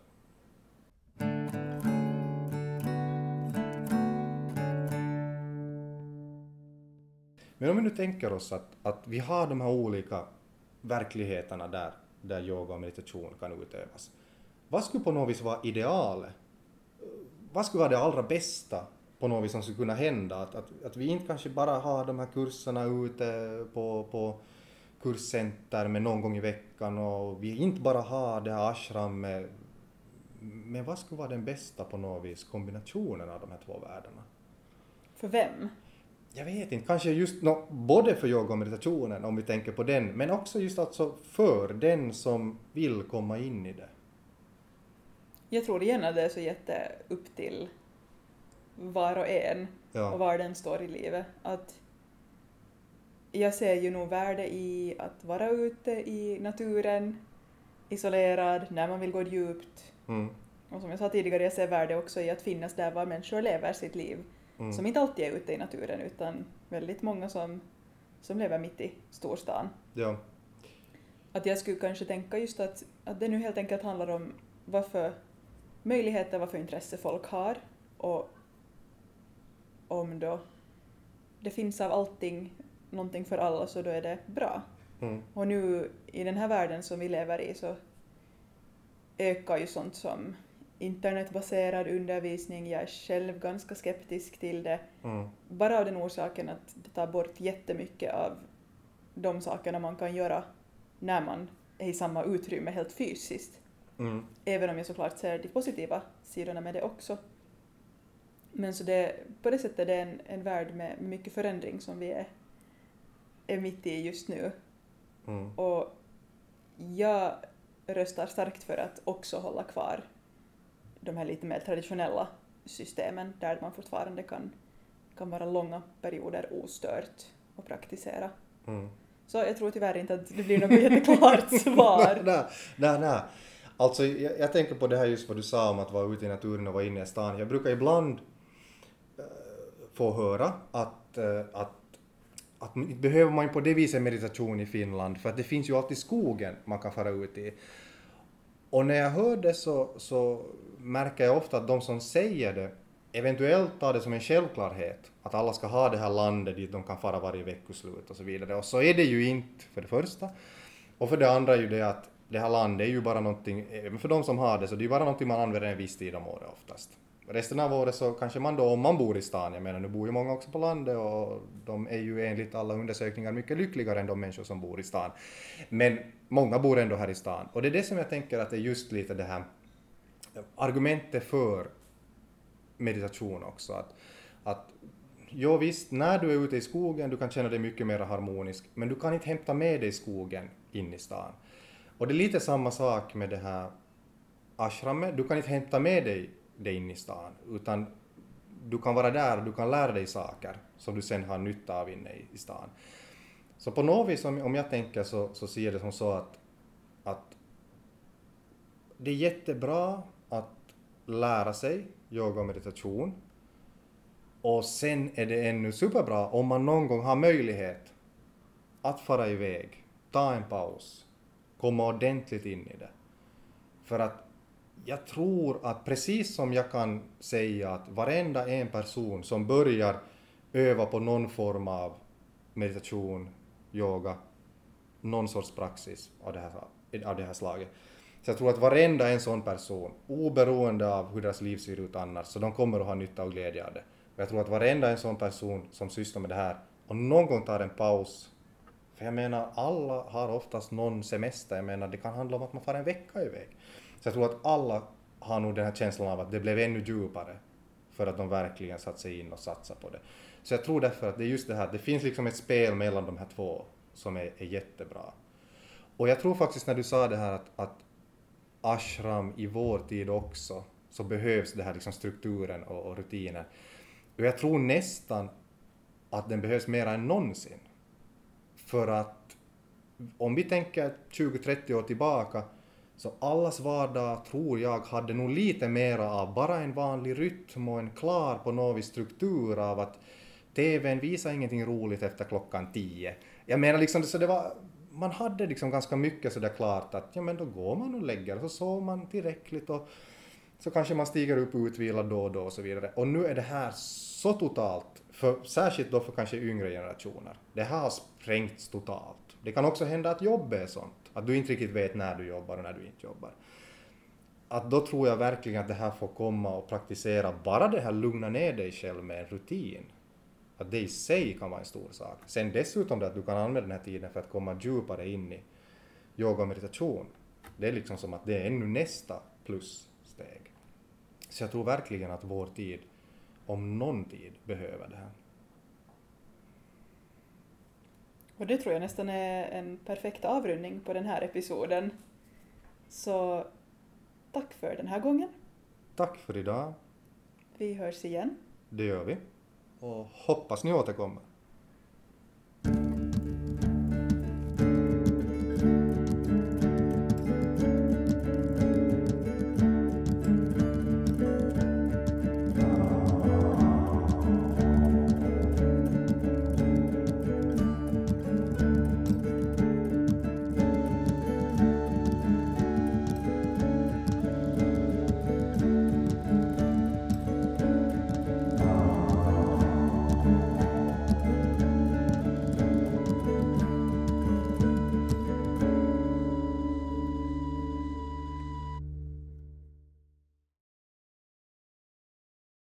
Men om vi nu tänker oss att, att vi har de här olika verkligheterna där, där yoga och meditation kan utövas. Vad skulle på något vis vara idealet? Vad skulle vara det allra bästa på något vis som skulle kunna hända? Att, att, att vi inte kanske bara har de här kurserna ute på, på kurscenter med någon gång i veckan och vi inte bara har det här ashram med men vad skulle vara den bästa på något vis kombinationen av de här två världarna? För vem? Jag vet inte, kanske just no, både för yoga och meditationen om vi tänker på den, men också just alltså för den som vill komma in i det. Jag tror igen att det är så jätte upp till var och en Ja. och var den står i livet. Att jag ser ju nog värde i att vara ute i naturen, isolerad, när man vill gå djupt. Mm. Och som jag sa tidigare, jag ser värde också i att finnas där var människor lever sitt liv. Mm. Som inte alltid är ute i naturen utan väldigt många som, som lever mitt i storstan. Ja. Att jag skulle kanske tänka just att, att det nu helt enkelt handlar om vad för möjligheter, vad för intresse folk har och om då det finns av allting någonting för alla så då är det bra. Mm. Och nu i den här världen som vi lever i så ökar ju sånt som internetbaserad undervisning. Jag är själv ganska skeptisk till det. Mm. Bara av den orsaken att det tar bort jättemycket av de sakerna man kan göra när man är i samma utrymme helt fysiskt. Mm. Även om jag såklart ser de positiva sidorna med det också. Men så det, på det sättet är det en, en värld med mycket förändring som vi är, är mitt i just nu. Mm. Och jag röstar starkt för att också hålla kvar de här lite mer traditionella systemen där man fortfarande kan, kan vara långa perioder ostört och praktisera. Mm. Så jag tror tyvärr inte att det blir något jätteklart svar. nej, nej, nej. Alltså, jag, jag tänker på det här just vad du sa om att vara ute i naturen och vara inne i stan. Jag brukar ibland få höra att, eh, att, att inte behöver man ju på det viset meditation i Finland, för att det finns ju alltid skogen man kan fara ut i. Och när jag hör det så, så märker jag ofta att de som säger det eventuellt tar det som en självklarhet att alla ska ha det här landet dit de kan fara varje veckoslut och så vidare. Och så är det ju inte för det första. Och för det andra är ju det att det här landet är ju bara någonting, även för de som har det, så det är ju bara någonting man använder en viss tid om året oftast. Resten av året så kanske man då, om man bor i stan, jag menar nu bor ju många också på landet och de är ju enligt alla undersökningar mycket lyckligare än de människor som bor i stan. Men många bor ändå här i stan. Och det är det som jag tänker att det är just lite det här argumentet för meditation också. Att, att jo visst, när du är ute i skogen du kan känna dig mycket mer harmonisk, men du kan inte hämta med dig skogen in i stan. Och det är lite samma sak med det här ashramet, du kan inte hämta med dig dig in i stan, utan du kan vara där och du kan lära dig saker som du sen har nytta av inne i, i stan. Så på något vis, om, om jag tänker så, så ser jag det som så att, att det är jättebra att lära sig yoga och meditation. Och sen är det ännu superbra om man någon gång har möjlighet att fara iväg, ta en paus, komma ordentligt in i det. För att jag tror att precis som jag kan säga att varenda en person som börjar öva på någon form av meditation, yoga, någon sorts praxis av det här, av det här slaget. Så jag tror att varenda en sån person, oberoende av hur deras liv ser ut annars, så de kommer att ha nytta och glädje av det. Och jag tror att varenda en sån person som sysslar med det här och någon gång tar en paus, för jag menar alla har oftast någon semester, jag menar det kan handla om att man får en vecka iväg. Så jag tror att alla har nog den här känslan av att det blev ännu djupare för att de verkligen satt sig in och satsade på det. Så jag tror därför att det är just det här, det finns liksom ett spel mellan de här två som är, är jättebra. Och jag tror faktiskt när du sa det här att, att ashram i vår tid också, så behövs det här liksom strukturen och, och rutinen. Och jag tror nästan att den behövs mer än någonsin. För att om vi tänker 20-30 år tillbaka så allas vardag tror jag hade nog lite mera av bara en vanlig rytm och en klar på något vis struktur av att TVn visar ingenting roligt efter klockan tio. Jag menar liksom, så det var, man hade liksom ganska mycket sådär klart att ja men då går man och lägger och så sover man tillräckligt och så kanske man stiger upp utvilad då och då och så vidare. Och nu är det här så totalt, för, särskilt då för kanske yngre generationer. Det här har sprängts totalt. Det kan också hända att jobbet är sånt, att du inte riktigt vet när du jobbar och när du inte jobbar. Att då tror jag verkligen att det här får komma och praktisera, bara det här lugna ner dig själv med en rutin. Att det i sig kan vara en stor sak. Sen dessutom det att du kan använda den här tiden för att komma djupare in i yoga och meditation. Det är liksom som att det är ännu nästa plussteg. Så jag tror verkligen att vår tid, om någon tid, behöver det här. Och det tror jag nästan är en perfekt avrundning på den här episoden. Så tack för den här gången Tack för idag. Vi hörs igen. Det gör vi. Och hoppas ni återkommer.